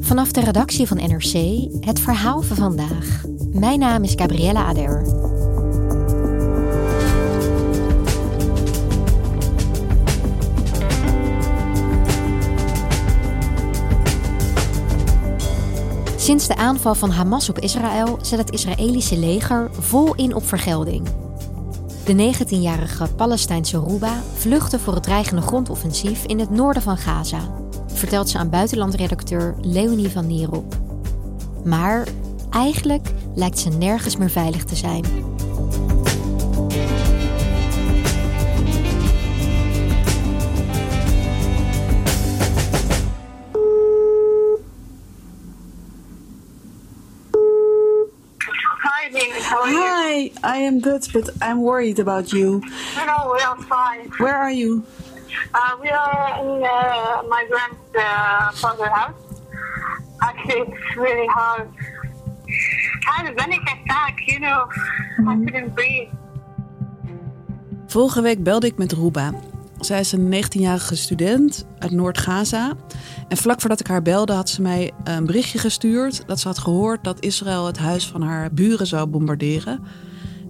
Vanaf de redactie van NRC het verhaal van vandaag. Mijn naam is Gabriella Ader. Sinds de aanval van Hamas op Israël zet het Israëlische leger vol in op vergelding. De 19-jarige Palestijnse Ruba vluchtte voor het dreigende grondoffensief in het noorden van Gaza, vertelt ze aan buitenlandredacteur Leonie van Nierop. Maar eigenlijk lijkt ze nergens meer veilig te zijn. Hi, David. How are you? Hi, I am good, but I'm worried about you. No, we are fine. Where are you? Uh, we are in uh, my grandfather's house. Actually, it's really hard. Panic attack, you know. I couldn't breathe. Vorige week belde ik met Ruba. Zij is een 19-jarige student uit Noord-Gaza. En vlak voordat ik haar belde had ze mij een berichtje gestuurd... dat ze had gehoord dat Israël het huis van haar buren zou bombarderen.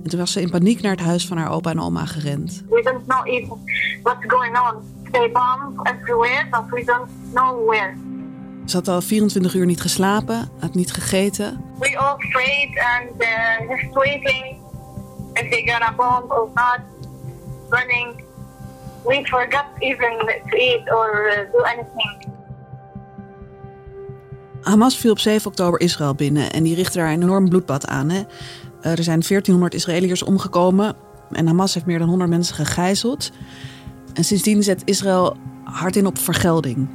En toen was ze in paniek naar het huis van haar opa en oma gerend. We don't know even what's going on. They bomb everywhere, but we don't know where. Ze had al 24 uur niet geslapen, had niet gegeten. We all afraid and uh, just waiting if they're gonna bomb or not. Running. We forgot even to eat or uh, do anything. Hamas viel op 7 oktober Israël binnen en die richtte daar een enorm bloedbad aan. Hè. Eh, er zijn 1400 Israëliërs omgekomen en Hamas heeft meer dan 100 mensen gegijzeld. En sindsdien zet Israël hard in op vergelding.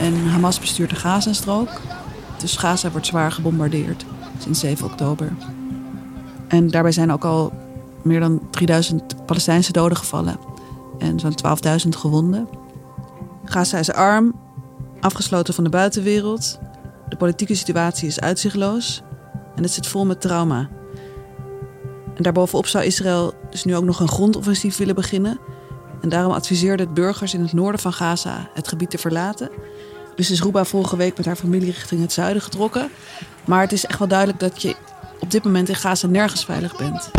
En Hamas bestuurt de Gazastrook. Dus Gaza wordt zwaar gebombardeerd sinds 7 oktober. En daarbij zijn ook al meer dan 3000 Palestijnse doden gevallen en zo'n 12.000 gewonden. Gaza is arm, afgesloten van de buitenwereld. De politieke situatie is uitzichtloos en het zit vol met trauma. En daarbovenop zou Israël dus nu ook nog een grondoffensief willen beginnen. En daarom adviseerde het burgers in het noorden van Gaza het gebied te verlaten. Dus is Ruba vorige week met haar familie richting het zuiden getrokken. Maar het is echt wel duidelijk dat je op dit moment in Gaza nergens veilig bent.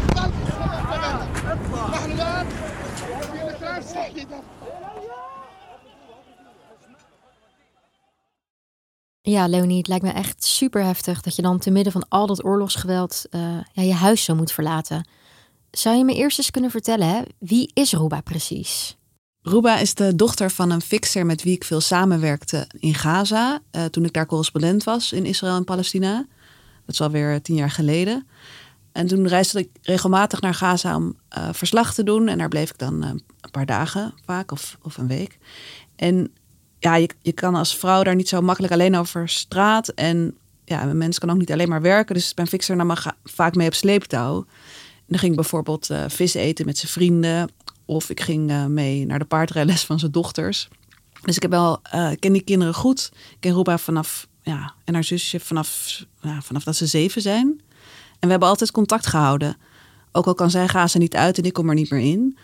Ja, Leonie, het lijkt me echt super heftig dat je dan te midden van al dat oorlogsgeweld eh, ja, je huis zo moet verlaten. Zou je me eerst eens kunnen vertellen, wie is Ruba precies? Ruba is de dochter van een fixer met wie ik veel samenwerkte in Gaza. eh, toen ik daar correspondent was in Israël en Palestina. Dat is alweer tien jaar geleden. En toen reisde ik regelmatig naar Gaza om eh, verslag te doen. En daar bleef ik dan een paar dagen vaak of, of een week. En ja, je, kan als vrouw daar niet zo makkelijk alleen over straat. En ja, een mens kan ook niet alleen maar werken. Dus mijn fixer nam me vaak mee op sleeptouw. Dan ging ik bijvoorbeeld eh, vis eten met zijn vrienden. Of ik ging eh, mee naar de paardrijles van zijn dochters. Dus ik heb wel, ik ken die kinderen goed. Ik ken Ruba vanaf, ja, en haar zusje vanaf, ja, vanaf dat ze zeven zijn. En we hebben altijd contact gehouden. Ook al kan zij Gaza niet uit en ik kom er niet meer in.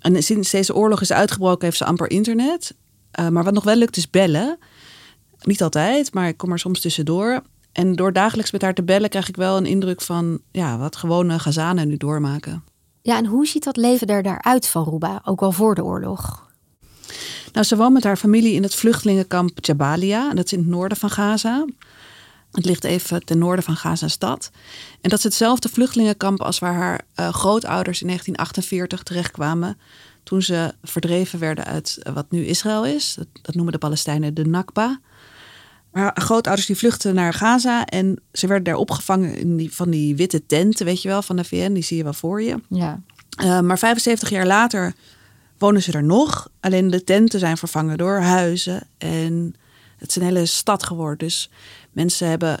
En sinds deze oorlog is uitgebroken, heeft ze amper internet. Eh, maar wat nog wel lukt is bellen. Niet altijd, maar ik kom er soms tussendoor. En door dagelijks met haar te bellen krijg ik wel een indruk van ja, wat gewone Gazanen nu doormaken. Ja, en hoe ziet dat leven er daaruit van Ruba, ook al voor de oorlog? Nou, ze woont met haar familie in het vluchtelingenkamp Jabalia. En dat is in het noorden van Gaza. Het ligt even ten noorden van Gaza-stad. En dat is hetzelfde vluchtelingenkamp als waar haar eh, grootouders in 1948 terechtkwamen. Toen ze verdreven werden uit eh, wat nu Israël is. Dat, dat noemen de Palestijnen de Nakba. Maar grootouders die vluchtten naar Gaza en ze werden daar opgevangen in die, van die witte tenten, weet je wel, van de VN. Die zie je wel voor je. Ja. Uh, maar 75 jaar later wonen ze er nog. Alleen de tenten zijn vervangen door huizen. En het is een hele stad geworden. Dus mensen hebben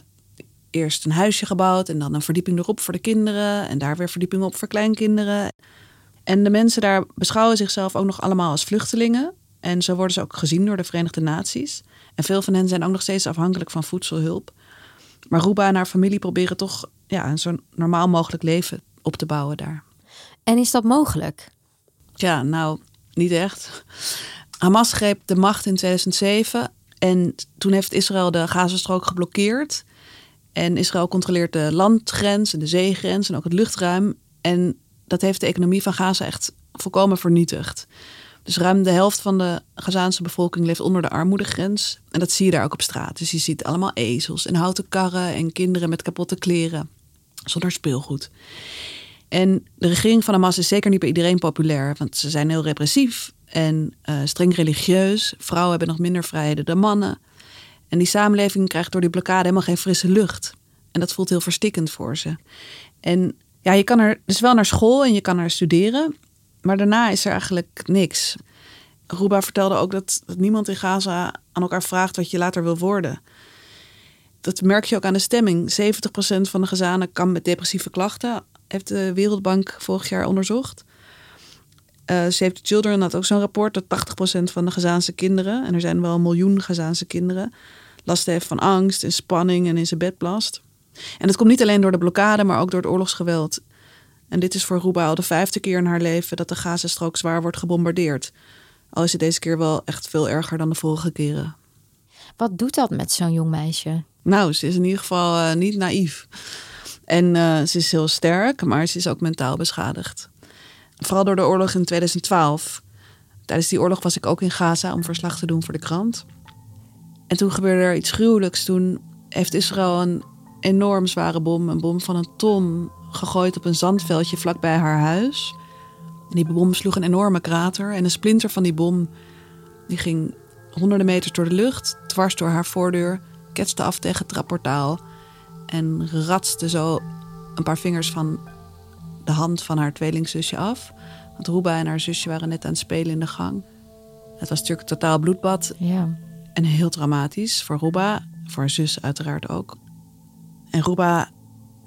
eerst een huisje gebouwd en dan een verdieping erop voor de kinderen. En daar weer verdieping op voor kleinkinderen. En de mensen daar beschouwen zichzelf ook nog allemaal als vluchtelingen. En zo worden ze ook gezien door de Verenigde Naties. En veel van hen zijn ook nog steeds afhankelijk van voedselhulp. Maar Ruba en haar familie proberen toch ja, een zo normaal mogelijk leven op te bouwen daar. En is dat mogelijk? Ja, nou, niet echt. Hamas greep de macht in 2007 en toen heeft Israël de Gazastrook geblokkeerd. En Israël controleert de landgrens en de zeegrens en ook het luchtruim. En dat heeft de economie van Gaza echt volkomen vernietigd. Dus ruim de helft van de Gazaanse bevolking leeft onder de armoedegrens. En dat zie je daar ook op straat. Dus je ziet allemaal ezels en houten karren en kinderen met kapotte kleren. Zonder speelgoed. En de regering van Hamas is zeker niet bij iedereen populair. Want ze zijn heel repressief en uh, streng religieus. Vrouwen hebben nog minder vrijheden dan mannen. En die samenleving krijgt door die blokkade helemaal geen frisse lucht. En dat voelt heel verstikkend voor ze. En ja, je kan er dus wel naar school en je kan er studeren. Maar daarna is er eigenlijk niks. Ruba vertelde ook dat, niemand in Gaza aan elkaar vraagt wat je later wil worden. Dat merk je ook aan de stemming. 70% van de Gazanen kan met depressieve klachten, heeft de Wereldbank vorig jaar onderzocht. Uh, Save the Children had ook zo'n rapport dat 80% van de Gazaanse kinderen, en er zijn wel een miljoen Gazaanse kinderen, last heeft van angst en spanning en in zijn bed blast. En dat komt niet alleen door de blokkade, maar ook door het oorlogsgeweld. En dit is voor Ruba al de vijfde keer in haar leven dat de Gazastrook zwaar wordt gebombardeerd. Al is het deze keer wel echt veel erger dan de vorige keren. Wat doet dat met zo'n jong meisje? Nou, ze is in ieder geval uh, niet naïef. En uh, ze is heel sterk, maar ze is ook mentaal beschadigd. Vooral door de oorlog in 2012. Tijdens die oorlog was ik ook in Gaza om verslag te doen voor de krant. En toen gebeurde er iets gruwelijks. Toen heeft Israël een enorm zware bom, een bom van een ton, gegooid op een zandveldje vlakbij haar huis. En die bom sloeg een enorme krater en een splinter van die bom die ging honderden meters door de lucht, dwars door haar voordeur, ketste af tegen het trapportaal en ratste zo een paar vingers van de hand van haar tweelingzusje af. Want Ruba en haar zusje waren net aan het spelen in de gang. Het was natuurlijk een totaal bloedbad. Ja. En heel dramatisch voor Ruba, voor haar zus uiteraard ook. En Ruba,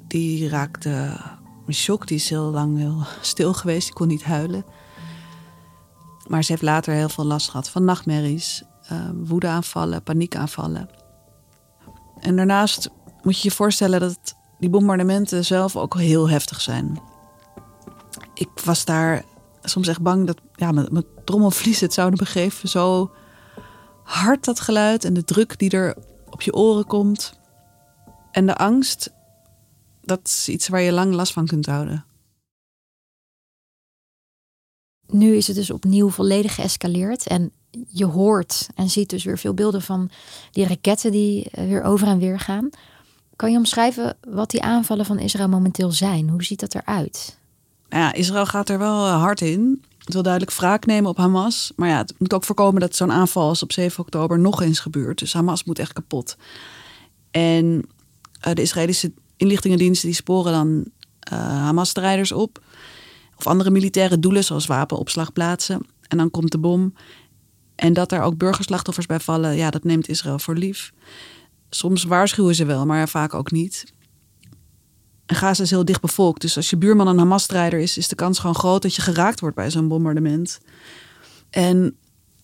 die raakte een shock. Die is heel lang heel stil geweest. Die kon niet huilen. Maar ze heeft later heel veel last gehad van nachtmerries, uh, woedeaanvallen, paniekaanvallen. En daarnaast moet je je voorstellen dat die bombardementen zelf ook heel heftig zijn. Ik was daar soms echt bang dat ja, mijn, mijn trommelvlies het zouden begeven. Zo hard dat geluid en de druk die er op je oren komt. En de angst, dat is iets waar je lang last van kunt houden. Nu is het dus opnieuw volledig geëscaleerd. En je hoort en ziet dus weer veel beelden van die raketten die eh, weer over en weer gaan. Kan je omschrijven wat die aanvallen van Israël momenteel zijn? Hoe ziet dat eruit? Ja, Israël gaat er wel eh, hard in. Het wil duidelijk wraak nemen op Hamas. Maar ja, het moet ook voorkomen dat zo'n aanval als op 7 oktober nog eens gebeurt. Dus Hamas moet echt kapot. En uh, de Israëlische inlichtingendiensten die sporen dan uh, Hamas-strijders op. Of andere militaire doelen, zoals wapenopslagplaatsen. En dan komt de bom. En dat er ook burgerslachtoffers bij vallen, ja, dat neemt Israël voor lief. Soms waarschuwen ze wel, maar vaak ook niet. En Gaza is heel dicht bevolkt. Dus als je buurman een Hamas-strijder is, is de kans gewoon groot dat je geraakt wordt bij zo'n bombardement. En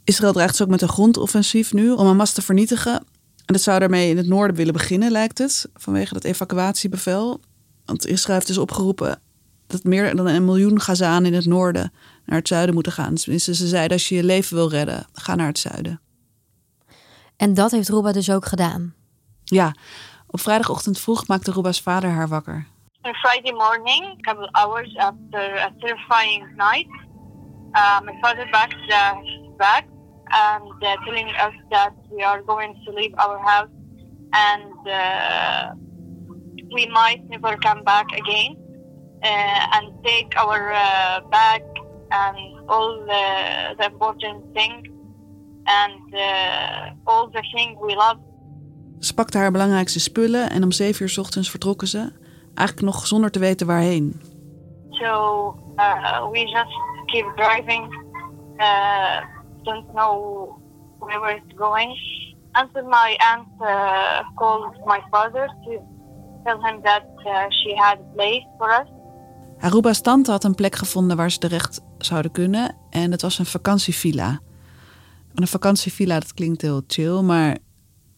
Israël dreigt dus ook met een grondoffensief nu om Hamas te vernietigen. En dat zou daarmee in het noorden willen beginnen, lijkt het, vanwege dat evacuatiebevel. Want Israël heeft dus opgeroepen dat meer dan een miljoen Gazanen in het noorden naar het zuiden moeten gaan. Tenminste, ze zeiden als je je leven wil redden, ga naar het zuiden. En dat heeft Ruba dus ook gedaan? Ja, op vrijdagochtend vroeg maakte Ruba's vader haar wakker. On Friday morning, a couple hours after a terrifying night, uh, my father backed the back and uh, telling us that we are going to leave our house and uh, we might never come back again uh, and take our uh, bag and all the, the important things and uh, all the things we love Ze pakte haar belangrijkste spullen en om zeven uur 's ochtends vertrokken ze. Eigenlijk nog zonder te weten waarheen. So uh, we just keep driving. Don't know where we're going. Until my aunt uh, called my father to tell him that uh, she had a place for us. Aruba's tante had een plek gevonden waar ze terecht zouden kunnen. En dat was een vakantievilla. En een vakantievilla, dat klinkt heel chill, maar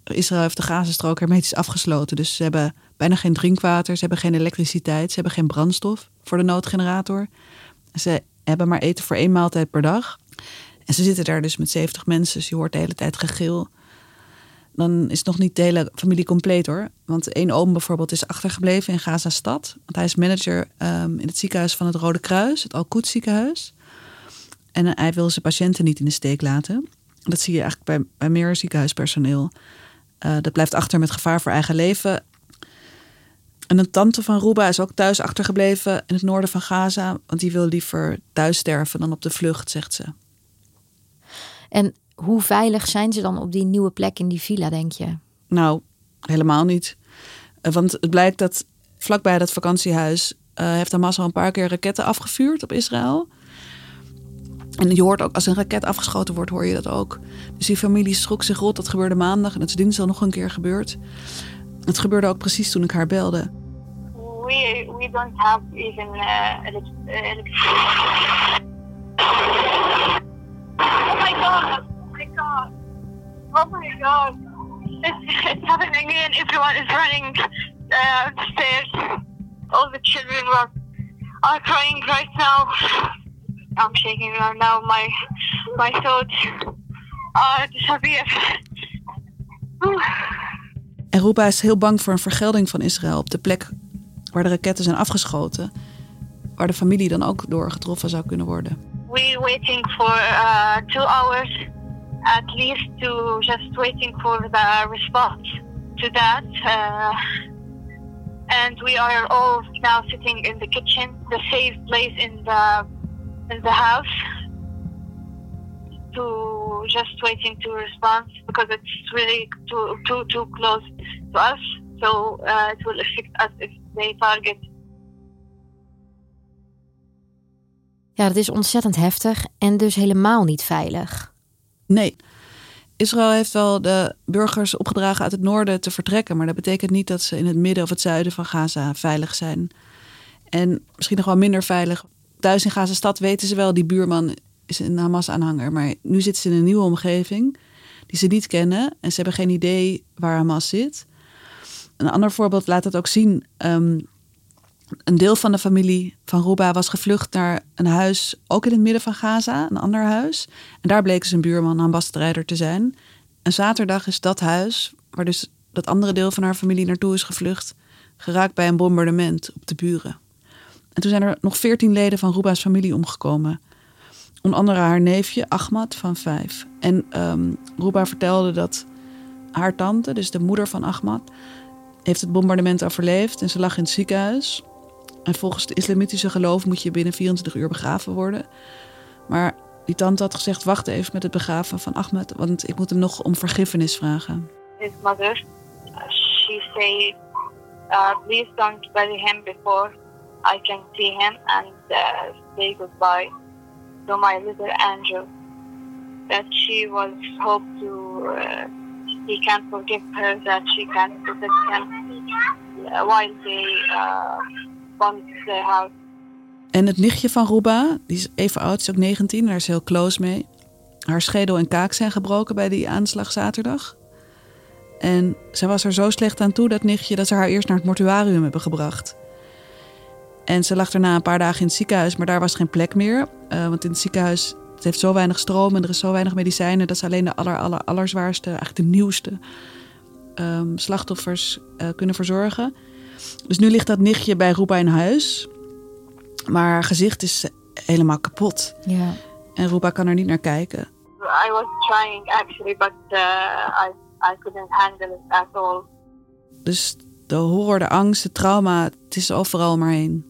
Israël heeft de Gazastrook hermetisch afgesloten. Dus ze hebben bijna geen drinkwater, ze hebben geen elektriciteit, ze hebben geen brandstof voor de noodgenerator. Ze hebben maar eten voor één maaltijd per dag. En ze zitten daar dus met 70 mensen, dus je hoort de hele tijd gegil. Dan is nog niet de hele familie compleet hoor. Want één oom bijvoorbeeld is achtergebleven in Gaza-stad. Want hij is manager um, in het ziekenhuis van het Rode Kruis, het Al-Quds ziekenhuis. En hij wil zijn patiënten niet in de steek laten. Dat zie je eigenlijk bij, bij meer ziekenhuispersoneel. Uh, dat blijft achter met gevaar voor eigen leven. En een tante van Ruba is ook thuis achtergebleven in het noorden van Gaza. Want die wil liever thuis sterven dan op de vlucht, zegt ze. En hoe veilig zijn ze dan op die nieuwe plek in die villa, denk je? Nou, helemaal niet. Uh, want het blijkt dat vlakbij dat vakantiehuis uh, heeft Hamas al een paar keer raketten afgevuurd op Israël. En je hoort ook, als een raket afgeschoten wordt, hoor je dat ook. Dus die familie schrok zich rot. Dat gebeurde maandag en het is dinsdag nog een keer gebeurd. Het gebeurde ook precies toen ik haar belde. We, we don't have even uh, electricity. Oh my god! Oh my god! Oh my god! It's, it's happening again. Everyone is running uh, upstairs. All the children were, are crying right now. I'm shaking right now. My my thoughts are disappear. En Ruba is heel bang voor een vergelding van Israël op de plek waar de raketten zijn afgeschoten, waar de familie dan ook door getroffen zou kunnen worden. We're waiting for uh, two hours at least to just waiting for the response to that. Uh, and we are all now sitting in the kitchen, the safe place in the in the house to just waiting to respond because it's really too too too close to us. So uh, it will affect us if they target. Ja, dat is ontzettend heftig en dus helemaal niet veilig. Nee. Israël heeft wel de burgers opgedragen uit het noorden te vertrekken, maar dat betekent niet dat ze in het midden of het zuiden van Gaza veilig zijn. En misschien nog wel minder veilig thuis in Gaza-stad weten ze wel, die buurman is een Hamas-aanhanger. Maar nu zitten ze in een nieuwe omgeving die ze niet kennen. En ze hebben geen idee waar Hamas zit. Een ander voorbeeld laat het ook zien. Um, een deel van de familie van Ruba was gevlucht naar een huis, ook in het midden van Gaza, een ander huis. En daar bleek zijn buurman ambassadrijder te zijn. En zaterdag is dat huis, waar dus dat andere deel van haar familie naartoe is gevlucht, geraakt bij een bombardement op de buren. En toen zijn er nog veertien leden van Ruba's familie omgekomen. Onder andere haar neefje Ahmad van vijf. En um, Ruba vertelde dat haar tante, dus de moeder van Ahmad, heeft het bombardement overleefd en ze lag in het ziekenhuis. En volgens het islamitische geloof moet je binnen 24 uur begraven worden. Maar die tante had gezegd: wacht even met het begraven van Ahmed, want ik moet hem nog om vergiffenis vragen. His mother, she said, uh, please don't bury him before I can see him and uh, say goodbye to my little angel. That she was hope to uh, he can forgive her, that she can protect him uh, while they the house. En het nichtje van Ruba, die is even oud, is ook 19, daar is heel close mee. Haar schedel en kaak zijn gebroken bij die aanslag zaterdag. En zij was er zo slecht aan toe, dat nichtje, dat ze haar eerst naar het mortuarium hebben gebracht. En ze lag daarna een paar dagen in het ziekenhuis, maar daar was geen plek meer. Uh, want in het ziekenhuis het heeft zo weinig stroom en er is zo weinig medicijnen dat ze alleen de aller, aller, allerzwaarste, eigenlijk de nieuwste um, slachtoffers uh, kunnen verzorgen. Dus nu ligt dat nichtje bij Ruba in huis. Maar haar gezicht is helemaal kapot. Ja. En Ruba kan er niet naar kijken. I was trying actually, but uh, I, I couldn't handle it at all. Dus de horror, de angst, het trauma, het is overal maar heen.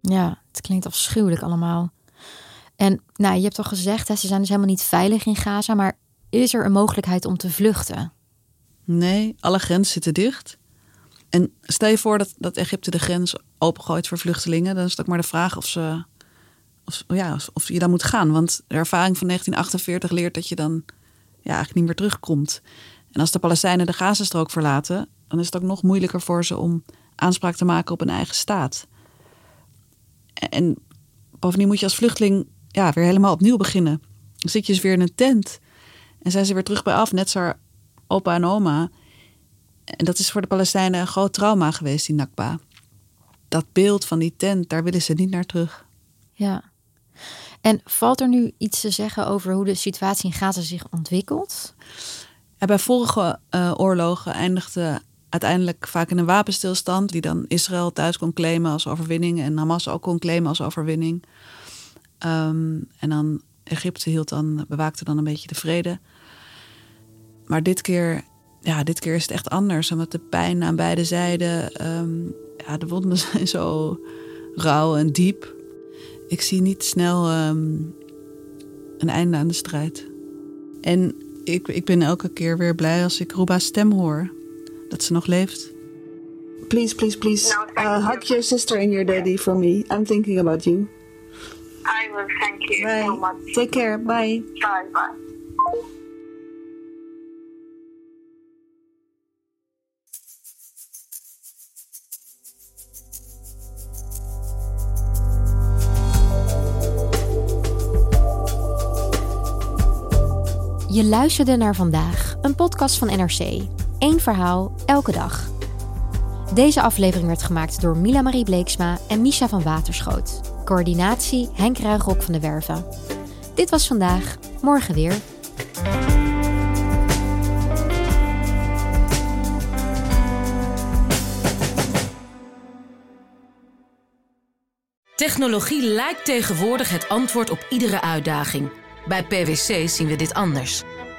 Ja, het klinkt afschuwelijk allemaal. En nou, je hebt al gezegd, hè, ze zijn dus helemaal niet veilig in Gaza. Maar is er een mogelijkheid om te vluchten? Nee, alle grenzen zitten dicht. En stel je voor dat, dat Egypte de grens opengooit voor vluchtelingen, dan is het ook maar de vraag of, ze, of, ja, of je dan moet gaan. Want de ervaring van 1948 leert dat je dan ja, eigenlijk niet meer terugkomt. En als de Palestijnen de Gazastrook verlaten, dan is het ook nog moeilijker voor ze om aanspraak te maken op een eigen staat. En bovendien moet je als vluchteling ja, weer helemaal opnieuw beginnen. Dan zit je dus weer in een tent en zijn ze weer terug bij af, net zoals opa en oma. En dat is voor de Palestijnen een groot trauma geweest, die Nakba. Dat beeld van die tent, daar willen ze niet naar terug. Ja. En valt er nu iets te zeggen over hoe de situatie in Gaza zich ontwikkelt? Bij vorige uh, oorlogen eindigde uiteindelijk vaak in een wapenstilstand, die dan Israël thuis kon claimen als overwinning en Hamas ook kon claimen als overwinning. Um, en dan Egypte hield dan, bewaakte dan een beetje de vrede. Maar dit keer, ja, dit keer is het echt anders. Omdat de pijn aan beide zijden, um, ja, de wonden zijn zo rauw en diep. Ik zie niet snel um, een einde aan de strijd. En ik, ik ben elke keer weer blij als ik Ruba's stem hoor. Dat ze nog leeft. Please, please, please. No, uh, hug your sister and your daddy for me. I'm thinking about you. I will thank you bye. so much. Take care. Bye. Bye, bye. Je luisterde naar vandaag, een podcast van NRC. Eén verhaal, elke dag. Deze aflevering werd gemaakt door Mila Marie Bleeksma en Misha van Waterschoot. Coördinatie Henk Ruigrok van de Werven. Dit was vandaag, morgen weer. Technologie lijkt tegenwoordig het antwoord op iedere uitdaging. Bij PwC zien we dit anders.